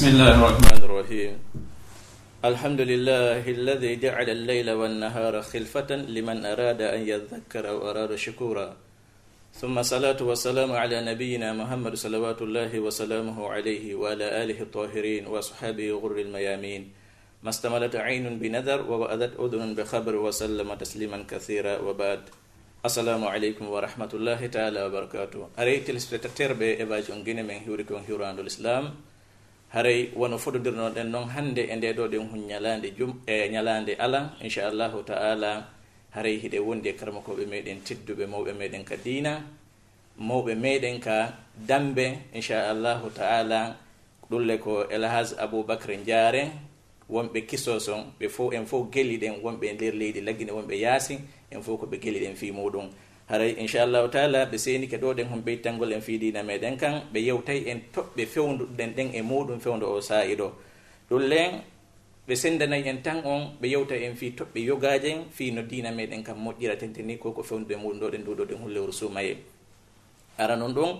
بسم الله الرحمن الرحيم الحمد لله الذي جعل الليل والنهار خلفة لمن أراد أن يذكر أو أراد شكورا ثم صلاة والسلام على نبينا محمد صلوات الله وسلامه عليه وعلى آله الطاهرين وأصحابه غر الميامين ما استملت عين بنذر ووأذت أذن بخبر وسلم تسليما كثيرا وبعد assalamu aleykum wa rahmatullahi taala wa barakatuh. Aray téléspectateur ɓe évasion guine men hiwri kon hiwrandol islam. haray wono fotodirnoɗen noon hannde e nde ɗo ɗen hun ñalande jum e ñalande alan inchallahu taala. Haray hiɗe wondi e karmakoɓe meɗen tedduɓe mawɓe meɗen ka dina mawɓe meɗen ka dambe inchallahu taala. Ɗulle ko elhas aboubacre ndiare wonɓe kisoson ɓe fo en fof geliɗen wonɓe e nder leydi laggine wonɓe yaasi en fof ko ɓe geli ɗen fi muɗum. haray inchallahu taala ɓe seni ke ɗo ɗen hon ɓeytangol en fiidina meɗen kan ɓe yewtay en toɓɓe fewduɗen ɗen e muɗum fewdo o saa'i ɗo. Ɗum len ɓe sendanayi en tan on ɓe yewta en fi toɓɓe yogajen fi no dina meɗen kam moƴƴira tenteni ko ko fewnude e muɗum ɗo ɗen nduɗo ɗen hullewru sumaye ara noon ɗum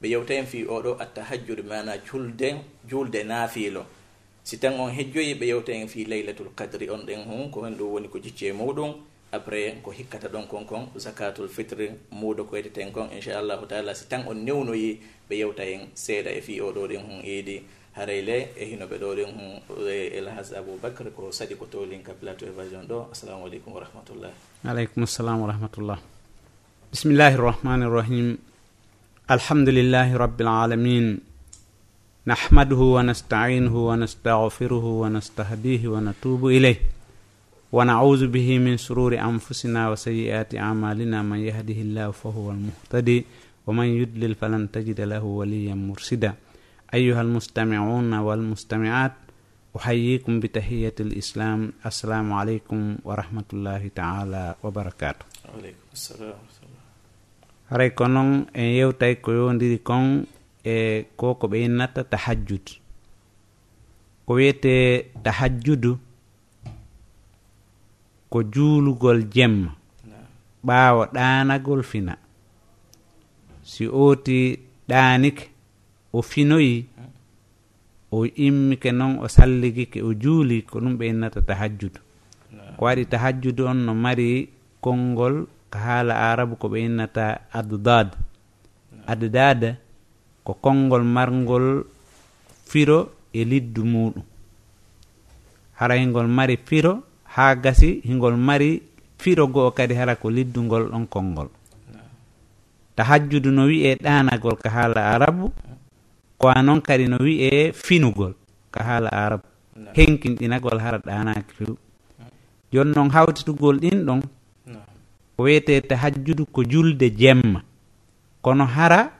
ɓe yewta en fi oɗo attahajjude mana julde julde naafiilo. Si tan on hejjoyi ɓe yewta en fi laylatul kadri on ɗen hon ko hen ɗum woni ko jicce e muɗum. après ko hikkata ɗon kon kon zakatul fitre muudo ko yeteten kon inchallahu taala. Si tan on newnoyi ɓe yewta en seeɗa e fi o ɗo ɗin hon iidi harayle e hinoɓe ɗo ɗin hon elhas e aboubacre ko saɗi ko tolin ka plateau évasion ɗo. Assalamu aleykum wa rahmatullah. Aleykum assalam wa rahmatullah. Bismillahi rrahmani rrahim. Alhamdulillahi rabbil alamin. Nahmaduhu wa nastainuhu wa nastaghfiruhu wa nastahdihi wa natubu ilayh. ونعوذ به من شرور أنفسنا وسيئات أعمالنا من يهده الله فهو المهتدي ومن يدلل فلن تجد له وليا مرشدا أيها المستمعون والمستمعات أحييكم بتحية الإسلام السلام عليكم ورحمة الله تعالى وبركاته عليكم السلام haray ko noon en yewtay ko yondiri kon e ko ko ɓe innata tahajjud. Ko wiyete tahajjudu ko juulugol jemma. Ɓaawo ɗaanagol fina. Si ooti ɗaanike o finoyi o immike noon o salligike o juuli ko ɗum ɓe innata tahajjudu ko waɗi tahajjudu on no mari konngol ko haala arabu ko ɓe innata adudad adudada ko konngol marngol firo e liddu muɗum haraygol mari firo ha gasi hingol mari firo go'o kadi hara ko liddugol ɗon kolngol tahajjudu no wi'e ɗanagol ka haala arabu ko a noon kadi no wi'e finugol ka haala arabu. Henkinɗinagol hara ɗanaki few joni noon hawtitugol ɗin ɗon ko wiyete tahajjudu ko julde jemma. Kono hara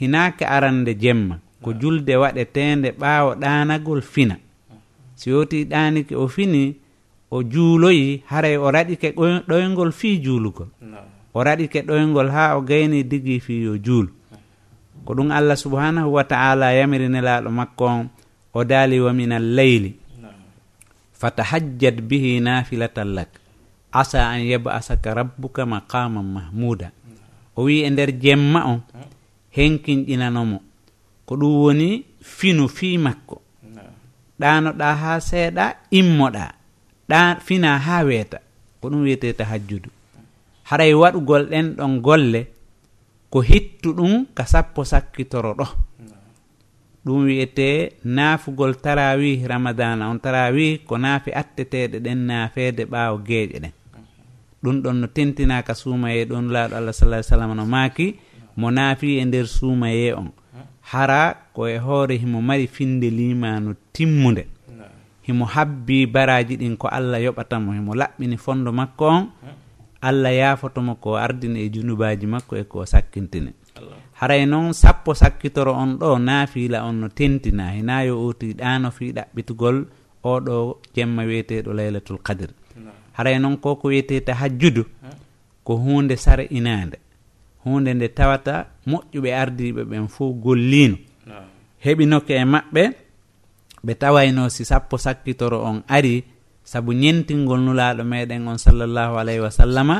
hinaka arande jemma. Ko julde waɗetende ɓaawo ɗanagol fina. Si yoti ɗaniki o fini o juuloyi haray o raɗike ɗoyngol fii juulugol o raɗike ɗoyngol haa o gayni digi fii yo juul. Ko ɗum allah subhanahu wa taala yamiri nelaaɗo makko on o daali wa min alleyli fatahajjat bihi nafilatan lak. Asa an yaba asaka rabbuka maqaman mahmuda o wi e nder jemma on henkinɗinanomo ko ɗum woni finu fii makko. Ɗanoɗa haa seeɗa immoɗa ɗa fina ha weeta ko ɗum wiyete tahajjudu. Haray waɗugol ɗen ɗon golle ko hittu ɗum ka sappo sakkitoro ɗo. Ɗum wiyete naafugol tarawih ramadana on tarawih ko naafi atteteɗe ɗen naafede ɓaawo geeƴe ɗen. Ɗum ɗon no tentinaka suumaye ɗon laaɗo allah salah sallam no maaki mo naafi e nder suumaye on. Hara ko e hoore himo mari finde limano timmude himo habbi baraji ɗin ko allah yoɓatamo himo laɓɓini fondo makko on. Allah yaafotomo ko ardini e junubaji makko e ko sakkintini. Haray noon sappo sakkitoro on ɗo naafiila on no tentina hina yo oti ɗano fi ɗaɓɓitugol oɗo jemma wiyeteɗo laylatul kadir haray noon koko wiyetete hajjudu ko hunde sara inande. Hunde nde tawata moƴƴuɓe ardiɓe ɓen fof gollino heɓinoke e maɓɓe ɓe tawayno si sappo sakkitoro on ari saabu ñentingol nulaɗo meɗen on sallllahu alayhi wa sallama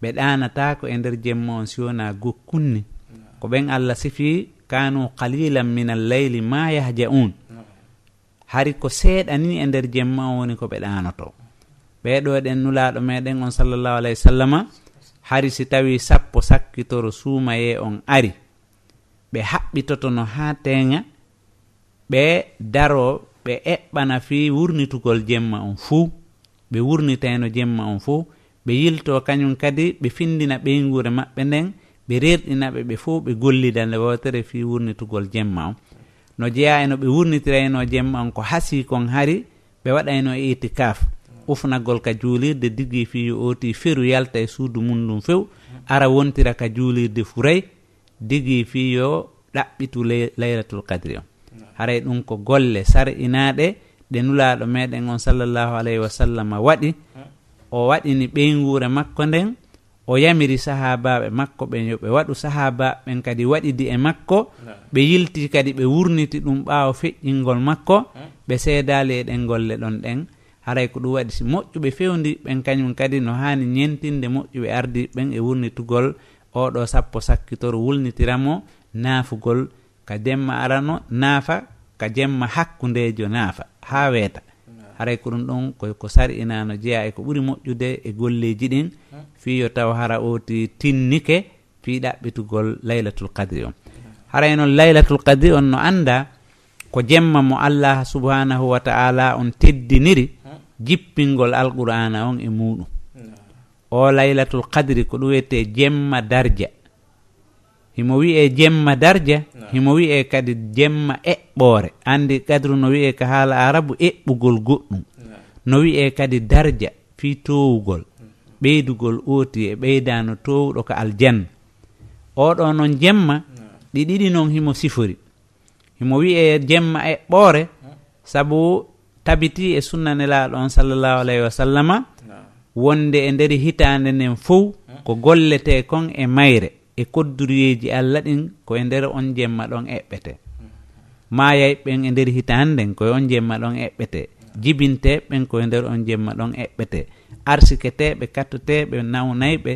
ɓe ɗanatako e nder jemma on siwona gokkunni. Mm. Ko ɓen allah sifi kanu qalilan min alleyli ma yahja un hari ko seeɗa ni e nder jemma on woni ko ɓe ɗanoto ɓeɗo ɗen nulaɗo meɗen on sallllahu alayhi wa sallama hari si tawi sappo sakkitoro suumaye on ari. Ɓe haɓɓitoto no ha teŋa ɓe daro ɓe eɓɓana fi wurnitugol jemma on fuu ɓe wurnitayno jemma on fuu ɓe yilto kañum kadi ɓe findina ɓeygure maɓɓe nden ɓe rerɗinaɓe ɓe fuu ɓe gollida nde wotere fi wurnitugol jemma on. No jeeya eno ɓe wurnitirayno jemma on ko hasi kon hari ɓe waɗayno itikaf. Ufnagol ka juulirde diggi fi yo ooti feru yalta e suudu mum ɗum few ara wontira ka juulirde furay diggi fi yo ɗaɓɓitu laylatul kadri on. haray ɗum ko golle sar'inaɗe ɗe nulaɗo meɗen on sallllahu alayhi wa sallam waɗi. O waɗini ɓeygure makko nden o yamiri sahabaɓe makko ɓen yo ɓe waɗu sahabaɓen kadi waɗidi e makko. Ɓe yilti kadi ɓe wurniti ɗum ɓawo feƴƴingol makko. Ɓe seedali e ɗen golle ɗon ɗen. Haray ko ɗum waɗi si moƴƴuɓe fewndi ɓen kañum kadi no hani ñentinde moƴƴuɓe ardiɓe ɓen e wurnitugol. Oɗo sappo sakkitoro wulnitiramo naafugol ka jemma arano naafa ka jemma hakkundejo naafa. Ha weeta. Haray ko ɗum ɗon ko sar'inano jeeya e ko ɓuuri moƴƴude e golleji ɗin. Fiyo taw hara oti tinnike fii ɗaɓɓitugol laylatul qadri on. Haray noon laylatul qadri on no anda ko jemma mo allah subhanahu wa ta'ala on teddiniri jippingol alqur'ana on e muɗum hmm. o laylatul qadri ko ɗum wiyete jemma darja. himo wiye jemma darja himo wiye kadi jemma eɓɓore andi kadru no wiye ka haala arabu eɓɓugol goɗɗum. No wiye kadi darja fi towugol ɓeydugol ooti e ɓeydano towuɗo ko aljanna. Oɗo noon jemma ɗi ɗiɗi noon himo sifori. Himo wiye jemma eɓɓore sabu tabiti e sunnanelaɗo on sallllahu alayhi wa sallama wonde e nder hitande nden fof ko gollete kon e mayre. e koddoriyeji allah ɗin koye nder on jemma ɗon eɓɓete. Maayay ɓen e nder hitanden koye on jemma ɗon eɓɓete. Jibinteɓen koye nder on jemma ɗon eɓɓete. Arsiketeɓe kattoteɓe nawnayɓe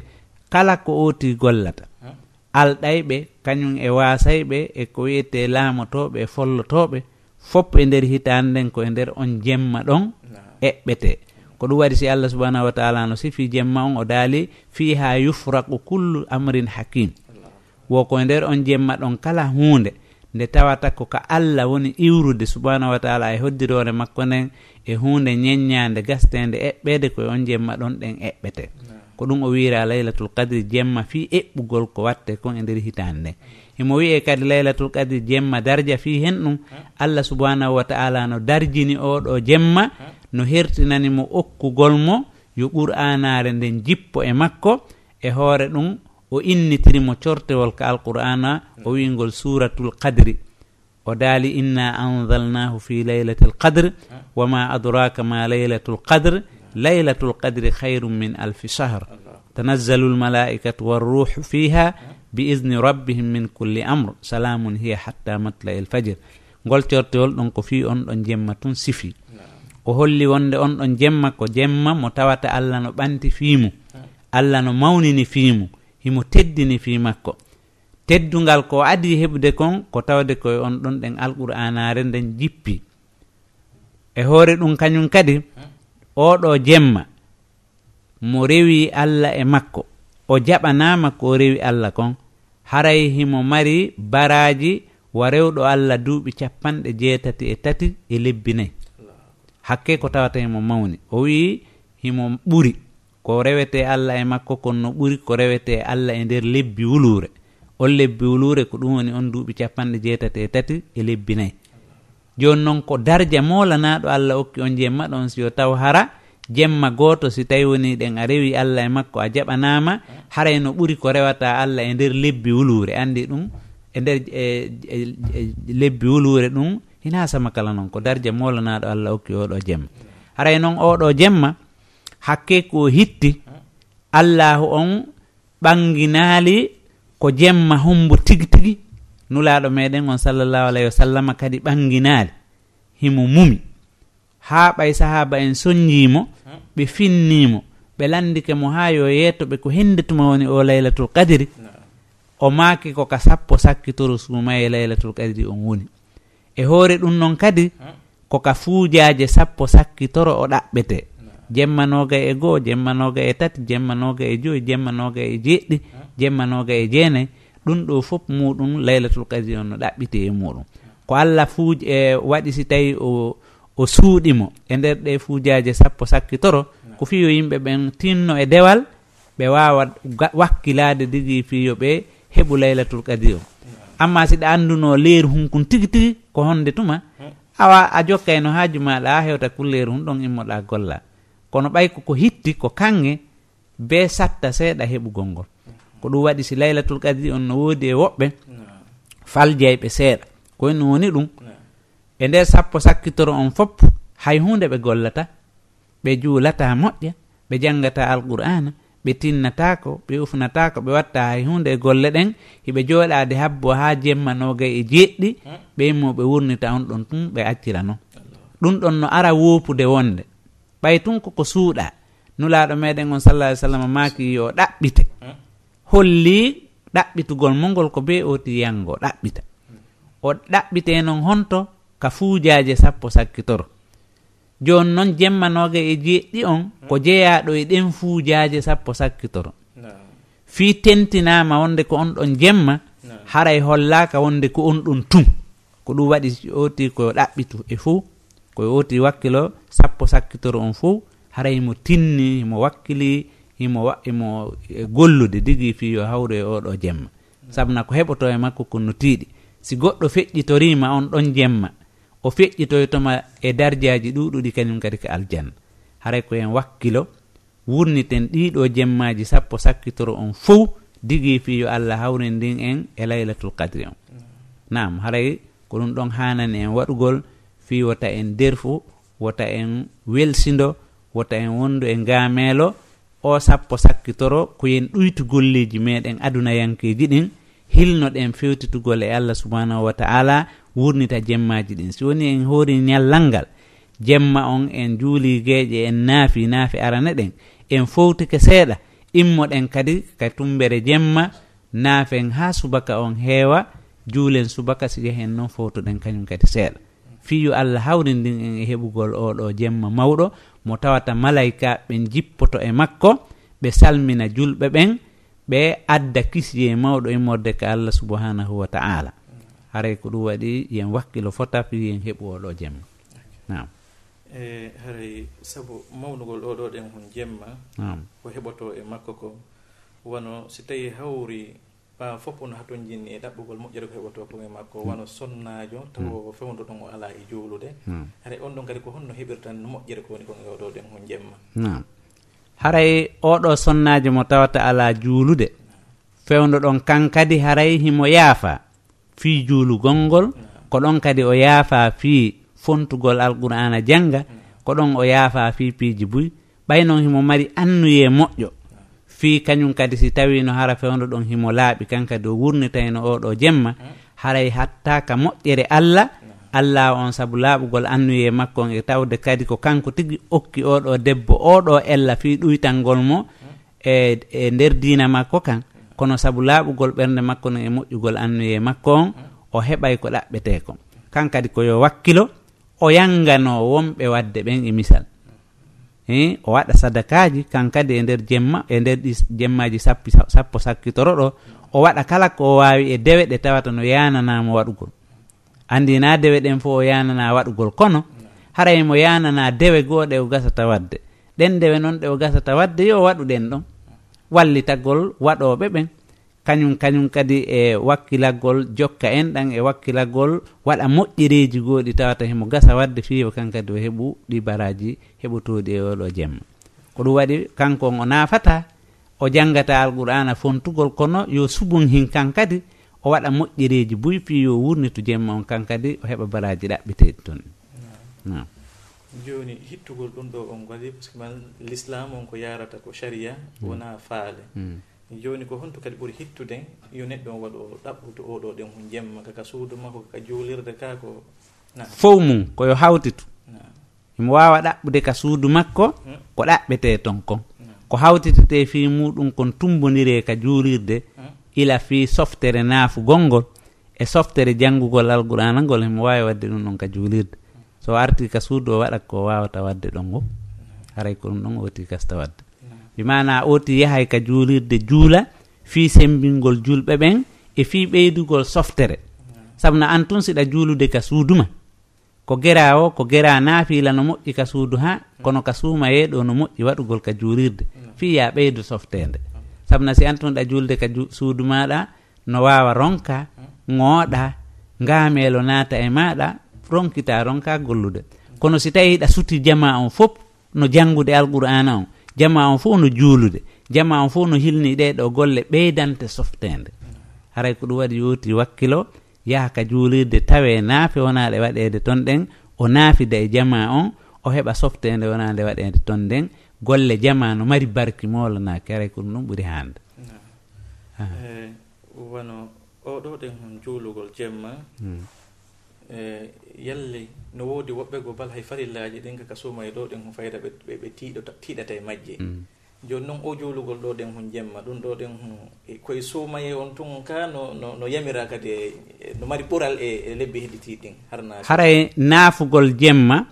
kala ko oti gollata. Alɗayɓe kañum e wasayɓe e ko wiyete laamotoɓe e follotoɓe fop e nder hitanden koye nder on jemma ɗon eɓɓete. ko ɗum waɗi si allah subahanahu wa taala no sifi jemma on o daali fiha yufraku kullu amrin hakim wo ko e nder on jemma ɗon kala hunde nde tawata ko ka allah woni iwrude subahanahu wa taala e hoddirore makko nden e hunde ñeññade gastede eɓɓede koye on jemma ɗon ɗen eɓɓete. Ko ɗum o wira laylatul kadri jemma fi eɓɓugol ko watte kon e nder hitande nden emo wiye kadi laylatul kadri jemma darja fi hen ɗum allah subahanahu wa taala no darjini oɗo jemma no hertinanimo okkugol mo yo qur'anare nden jippo e makko e hoore ɗum o innitirimo cortewol ka alqur'ana o wingol suratul qadri. O daali inna anzalnahu fi laylati l wama adraka ma laylatu l qadre laylatu l qadri hayrum min alfi shahr. Tanazzalu lmalaikatu walruhu fiha bi idni rabbihim min kulli amre salamun hiya hatta matla el fajir ngol cortewol ɗon ko fi on ɗon jemma tun sifi. ko holli wonde on ɗon jemma ko jemma mo tawata allah no ɓanti fiimu. Allah no mawnini fiimu himo teddini fii makko. Teddungal ko adi heɓde kon ko tawde koye on ɗon ɗen alqur'anare nden jippi. E hoore ɗum kañum kadi oɗo jemma mo rewi allah e makko. O jaɓanama ko rewi allah kon haray himo mari baraji wa rewɗo allah duuɓi capanɗe jeetati e tati e lebbi nayyi hakke ko tawata himo mawni. O wi himo ɓuri. Ko rewete allah e makko kono no ɓuri ko rewete allah e nder lebbi wulure. On lebbi wulure ko ɗum woni on duuɓi capanɗe jeetati e tati e lebbi nayyi joni noon ko darja molanaɗo allah okki on jemma ɗon siyo taw hara jemma goto si tawi woni ɗen a rewi allah e makko a jaɓanama haray no ɓuri ko rewata allah e nder lebbi wulure. Andi ɗum e nder e, e, e lebbi wulure ɗum hina sama kala noon ko darja molanaɗo allah okki oɗo jemma. Haray noon oɗo jemma hakke ko hitti allahu on ɓanginaali ko jemma hombo tigi tigi. Nulaɗo meɗen on sallllahu alayhi wa sallama kadi ɓanginaali himo mumi. Haa ɓay sahaba en soñjiimo ɓe finnimo ɓe landike mo haa yo yettoɓe ko henndetuma woni o laylatul kadiri o maaki ko ka sappo sakkitoru suumaye laylatul kadiri on woni. e hoore ɗum noon kadi koka fuujaje sappo sakkitoro o ɗaɓɓete. Jemmanoga e goho jemmanoga e tati jemmanoga e joyi jemmanoga e jeɗɗi jemmanoga e jeenayi ɗum ɗo fof muɗum laylatul kadi on no ɗaɓɓite e muɗum. Ko allah fuuj e waɗi si tawi o o suuɗimo e nder ɗe fuujaje sappo sakkitoro ko fiyo yimɓe ɓen tinno e dewal ɓe wawa wakkilade digi fiyo ɓe heɓu laylatul kadi o. amma siɗa annduno leeru hunkun tigi tigi ko honde tuma awa a jokkayno haaju maɗa a hewta kulleeru hun ɗon immoɗa golla. Kono ɓay koko hitti ko kange be satta seeɗa heɓugol ngol. Ko ɗum waɗi si laylatul kadi on no woodi e woɓɓe faljeyɓe seeɗa. Koyno woni ɗum e nder sappo sakkitoro on fopp hay hunde ɓe gollata ɓe juulata moƴƴa ɓe janngata alqur'ana ɓe tinnatako ɓe ufnatako ɓe watta hay hunde e golle ɗen hiɓe jooɗade habbo ha jemmanoga e jeɗɗi ɓe mo ɓe wurnita on ɗon tun ɓe accira accirano ɗum ɗon no ara wopude wonde. Ɓay tun koko suuɗa. Nulaɗo meɗen on sallah sallam maki yo ɗaɓɓite. Holli ɗaɓɓitugol mo ngol ko be oti yango ɗaɓɓita. O ɗaɓɓite noon honto ka fuujaje sappo sakkitoro. joni noon jemmanoga e jeeɗɗi on hmm. ko jeeyaɗo e ɗen fuujaaje sappo sakkitoro. Fi tentinama wonde ko on ɗon jemma haray hollaka wonde ko on ɗon tum. Ko ɗum waɗi oti ko ɗaɓɓitu e fuu koye oti wakkilo sappo sakkitoro on fuu haray mo tinni himo wakkili himo e gollude digi fi yo hawru e oɗo jemma. Hmm. Sabuna ko heɓoto e makko ko no tiiɗi si goɗɗo feƴƴitorima on ɗon jemma. o feƴƴitoytoma e dardiaji ɗuɗuɗi kañum kadi ko aljanna. Haray ko hen wakkilo wurniten ɗiɗo jemmaji sappo sakkitoro on fof digui fi yo allah hawren ndin en e laylatul qadri on. Nam haray ko ɗum ɗon hanani en waɗugol fi wota en derfu wota en welsido wota en wondu e gameelo o sappo sakkitoro ko yen ɗuytu golleji meɗen adunayankeji ɗin hilnoɗen fewtitugol e allah subhanahu wa taala wurnita jemmaji ɗin. Si woni en hoori ñallal ngal jemma on en juuli gueeƴe en naafi naafi arana ɗen en fowtike seeɗa immoɗen kadi ka tumbere jemma naafen ha subaka on heewa juulen subaka si yehen noon fowtuɗen kañum kadi seeɗa. Fiyu allah hawrindin en e heɓugol oɗo jemma mawɗo mo tawata malayka ɓen jippoto e makko ɓe salmina julɓe ɓen ɓe adda kisiye mawɗo e immorde ka allah subhanahu wa ta'ala. haray ko ɗum waɗi yen wakkilo fota fi yen heɓu oɗo jemma. Nam e haray sabu mawnugol oɗo ɗen hon jemma nam ko heɓoto e makko ko wono si tawi hawri ɓawa fof ono haton jinni e ɗaɓɓugol moƴƴere ko heɓoto ko e makko hmm. wono sonnajo taw fewdo ɗon o ala e juulude. Hmm. Haray on ɗon kadi ko honno heɓirtan no moƴƴere ko woni kon e oɗo ɗen hon jemma. Nam haray oɗo sonnajo mo tawata ala juulude fewdo ɗon kan kadi haray himo yaafa. fi juulu gongol ko ɗon kadi o yaafa fi fontugol alqur'ana janga ko ɗon o yaafa fi piiji buy. Ɓay noon himo mari annuye moƴƴo. Fi kañum kadi si tawino hara fewndo ɗon himo laaɓi kankadi o wurnitayno oɗo jemma haray hatta ka moƴƴere allah allah on saabu laaɓugol annuye makko on e tawde kadi ko kanko tigi okki oɗo debbo oɗo ella fi ɗuytalngol mo e e nder dina makko kan. kono sabu laaɓugol ɓernde makko no e moƴƴugol annuye makko on o heɓay ko ɗaɓɓete ko. Kan kadi ko wakkilo o yangano wonɓe wadde ɓen e misal. I o waɗa sadakaji kan kadi e nder jemma e nder ɗi jemmaji sappi sappo sakkitoro ɗo o waɗa kala ko o wawi e dewe ɗe tawata no yananamo waɗugol. Andi na dewe ɗen fo o yanana waɗugol kono haray mo yanana dewe goɗe o gasata wadde. Ɗen dewe noon ɗe o gasata wadde yo waɗuɗen ɗon. wallitagol waɗoɓe ɓen. Kañum kañum kadi e wakkilagol jokka en ɗan e wakkilagol waɗa moƴƴereji goɗi tawata hemo gasa wadde fiwa kankadi o heɓu ɗi baraji heɓotoɗi e oɗo jemma. Ko ɗum waɗi kanko o nafata o janggata alqur'ana fontugol kono yo subun hin kankadi o waɗa moƴƴereji buy fi yo wurnitu jemma on kankadi o heɓa baraji ɗaɓɓiteɗi toon no joni hittugol ɗum ɗo on waɗi par ce que man l'islam on ko yarata ko sharia mm. wona faale. Mm. Joni ko honto kadi ɓuuri hittude yo neɗɗo on waɗo ɗaɓɓuto oɗo ɗen hum jemma kaka suudu makko kaka juulirde ka ko fof mum koyo hawtitu. Imo wawa ɗaɓɓude ka suudu makko mm. ko ɗaɓɓete ton kon. Ko hawtitete fi muɗum kon tumbodire ka juulirde ila fi softere naafu gongol e softere janngugol alqur'ana ngol himo wawi wadde ɗum ɗon ka juulirde. so arti ka suudu o waɗa ko wawata wadde ɗon go haray ko ɗum ɗon oti kasta wadde. Bimana oti yahay ka juulirde juula fi sembingol julɓe ɓen e fi ɓeydugol softere. Sabu sabna an tun siɗa juulude ka suuduma ko gera o ko gera naafiila no moƴƴi ka suudu ha kono ka suuma yeeɗo no moƴƴi waɗugol ka juulirde. Fi ya ɓeydu softede sabu sabna si an tun ɗa juulde ka suudu maɗa no wawa ronka ŋooɗa ngameelo naata e maɗa ronkita ronka gollude. Kono si tawi ɗa suti jama on fof no janngude alqur'ana on jama on fof no juulude jama on fof no hilni ɗe ɗo golle ɓeydante softede haray ko ɗum waɗi yowti wakkilo yaha ka juulirde tawe naafe wona ɗe waɗede ton ɗen o naafida e jama on o heɓa softede wona nde waɗede ton nden golle jama no mari barki molanaki haray ko ɗum ɗum ɓuuri hande eh, wono oɗo ɗen hon juulugol jemma. Hmm. E, yalle no woodi woɓɓe go bal hay farillaji ɗin kaka kasuma e ɗo ɗen ho fayda ɓe tiiɗata e majje. Mm. Joni noon o juulugol ɗo ɗen hon jemma ɗum ɗo ɗen hon e koye suumaye on tun ka no no yamira kadi e, no mari ɓural e lebbi hedditii harna haray naafugol jemma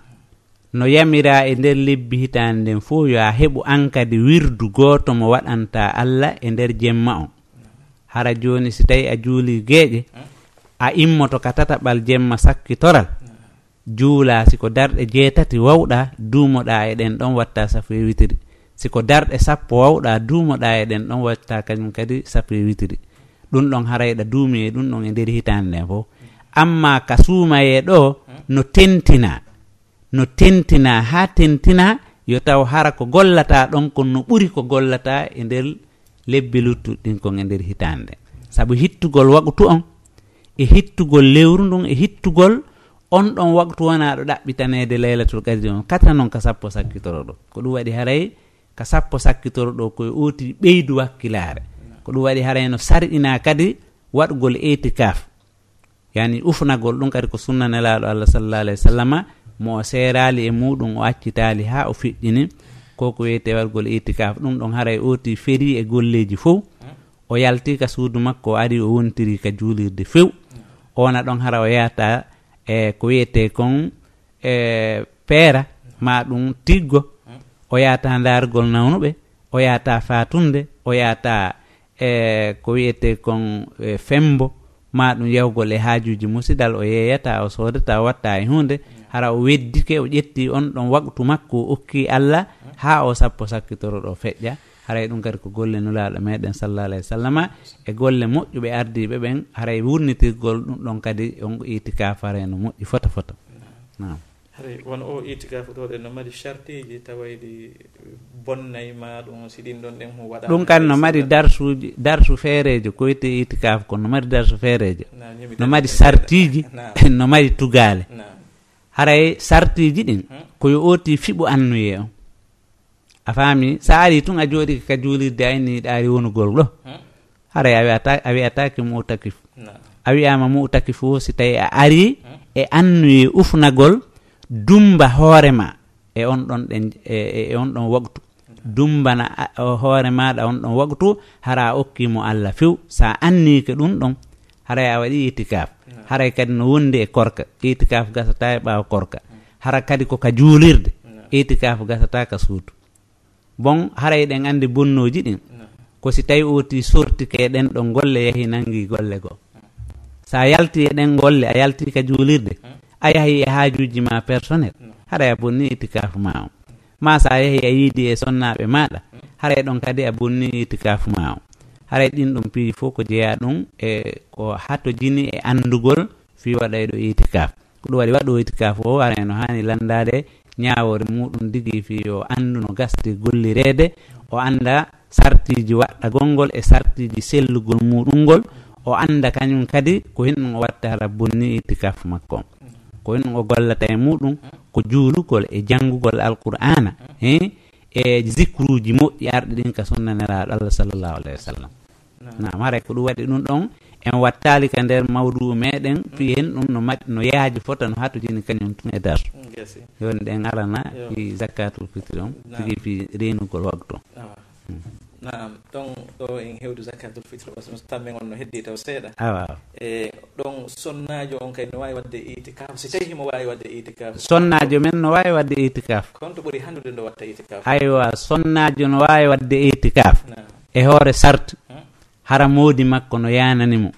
no yamira e nder lebbi hitande nden fof yo a heɓu an kadi wirdu gooto mo waɗanta allah e nder jemma on hara joni si tawi a juuli geeƴe mm. a immoto ka tataɓal jemma sakkitoral juula siko darɗe jeetati wawɗa duumoɗa e ɗen ɗon watta safoye witiri. Siko darɗe sappo wawɗa duumoɗa e ɗen ɗon watta kañum kadi safoye witiri. Ɗum ɗon harayɗa duumi e ɗum ɗon e nder hitande nden fof. Amma ka suumaye ɗo no tentina no tentina ha tentina yo taw hara ko gollata ɗon kon no ɓuri ko gollata e nder lebbi luttuɗi ɗin kon e nder hitande saabu hittugol waɓutu on e hettugol lewru ndun e hettugol on ɗon waktu wona ɗo ɗaɓɓitanede laylatul kadri on. Kata noon ka sappo sakkitoro ɗo. Ko ɗum waɗi haray ka sappo sakkitoro ɗo koye oti ɓeydu wakkilare ko ɗum waɗi haray no sarɗina kadi waɗgol etikaf. Yani ufnagol ɗum kadi ko sunnanelaɗo allah sallallah alayhi wa sallama mo o seerali e muɗum o accitali ha o fiɗɗini. Koko wiyete waɗgol etikaf ɗum ɗon haray oti feri e golleji fof o yalti ka suudu makko o ari o wontiri ka juulirde few wona ɗon hara o yeyata e ko wiyete kon e peera ma ɗum tiggo. O yata ndaargol nawnuɓe o yata fatunde o yata e ko wiyete kon e fembo. Ma ɗum yawgol e haajuji musidal o yeeyata o sodata o watta e hunde hara o weddike o ƴetti on ɗon waktu makko o okki allah ha o sappo sakkitoro ɗo feƴƴa. haray ɗum kadi ko golle nulaɗo meɗen sallah alah w sallama e golle moƴƴuɓe ardiɓe ɓen haray wurnitirgol ɗum ɗon kadi on itikaf haray no moƴƴi fota fota. Nam haray won o itikaf ɗo ɗen no mari chartiji tawayɗi bonnayi ma ɗum si ɗin ɗon ɗen hum waɗa ɗum kadi no mari darsuji darsu feerejo koyte itikaf ko no mari darsu feerejo no mari sartiji no mari tugale haray sartiji ɗin hmm? koyo oti fiɓu annuye on. a faami sa ari tun a jooɗi ka juulirde ayni ɗaari wonugol ɗo. Haray a wiyata a wiyatake mutakif a wiyama mutakifu si tawi a ari e annuye ufnagol dumba hoorema e on ɗon ɗen e, e, e on ɗon waktu dumbana hoore maɗa on ɗon waktu hara okkimo allah few sa annike ɗum ɗon haray a waɗi itikaf haray kadi no wondi e korka itikaf gasata e ɓaaw korka. Hara kadi koka juulirde itikaf gasata ka suudu bon haray ɗen andi bonnoji ɗin. Ko si tawi oti sortike ɗen ɗo golle yahi nangi golle goo sa yalti e ɗen golle a yalti ka juulirde. Hmm. A yahi e haajuji ma personnel. Haray a bonni itikafu ma o. Ma sa yahi a yiidi e sonnaɓe maɗa hmm. haray ɗon kadi a bonni itikafu ma o. Haray ɗin ɗum piiji fof ko jeeya ɗum e ko hatto jini e andugol fi waɗayɗo itikaf ko ɗum waɗi waɗo itikaf o ara eno hani landade ñawore muɗum digui fi yo andu no gasde gollirede o anda sartiji waɗɗa golngol e sartiji sellugol muɗum ngol o anda kañum kadi ko hinɗum o watta hara bonni itikaf makko. Ko hinɗum o gollata e muɗum ko juulugol e janngugol alqur'ana e e zicruji moƴƴi arɗe ɗin ka sunnaneraɗo allah sallllahu alayhi wa sallam. Nam hara ko ɗum waɗi ɗum ɗon en wattali ka nder mawdu meɗen fi hen ɗum no maɗ no yaaji fota no hattojini kañum tun e dar yoni ɗen arana fi zakatul fitri on tigi fi renugol wagtu naam. Ɗon ɗo en hewdu zakatul fitre parce so tamme on no heddi taw seeɗa. Awa. E ɗon sonnajo on kadi no wawi wadde itikaf. Si tawi himo wawi wadde itikaf? Sonnajo men no wawi wadde itikaf. Konto ɓuuri handude ndo watta itikaf? Aywa sonnajo no wawi wadde itikaf. E hoore sarti hara moodi makko no yananimo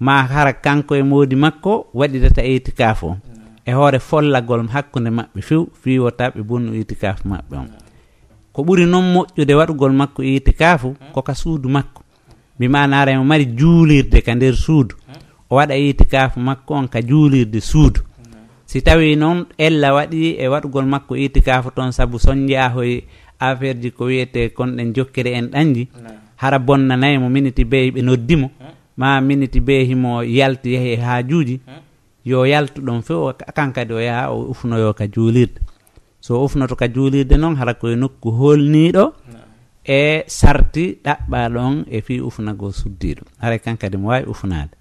ma hara kanko e moodi makko waɗidata itikaf o e hoore follagol hakkunde maɓɓe few fiwota ɓe bonno itikaf maɓɓe on. Ko ɓuri noon moƴƴude waɗugol makko itikafu koka suudu makko. Bimanara mo mari juulirde ka nder suudu. O waɗa itikafu makko on ka juulirde suudu. Si tawi noon ella waɗi e waɗugol makko itikafu toon saabu soñjahoye affaire ji ko wiyete konɗen jokkere en ɗanji. hara bonnanayi mo miniti beyi ɓe noddimo ma miniti beyi himo yalti yehe haajuuji yo yaltu ɗon fof kankadi o yaha o ufnoyo ka juulirde. So ufnoto ka juulirde noon hara koye nokku holniɗo e sarti ɗaɓɓa ɗon e fi ufnago suddiɗo haray e kankadi mo wawi ufnade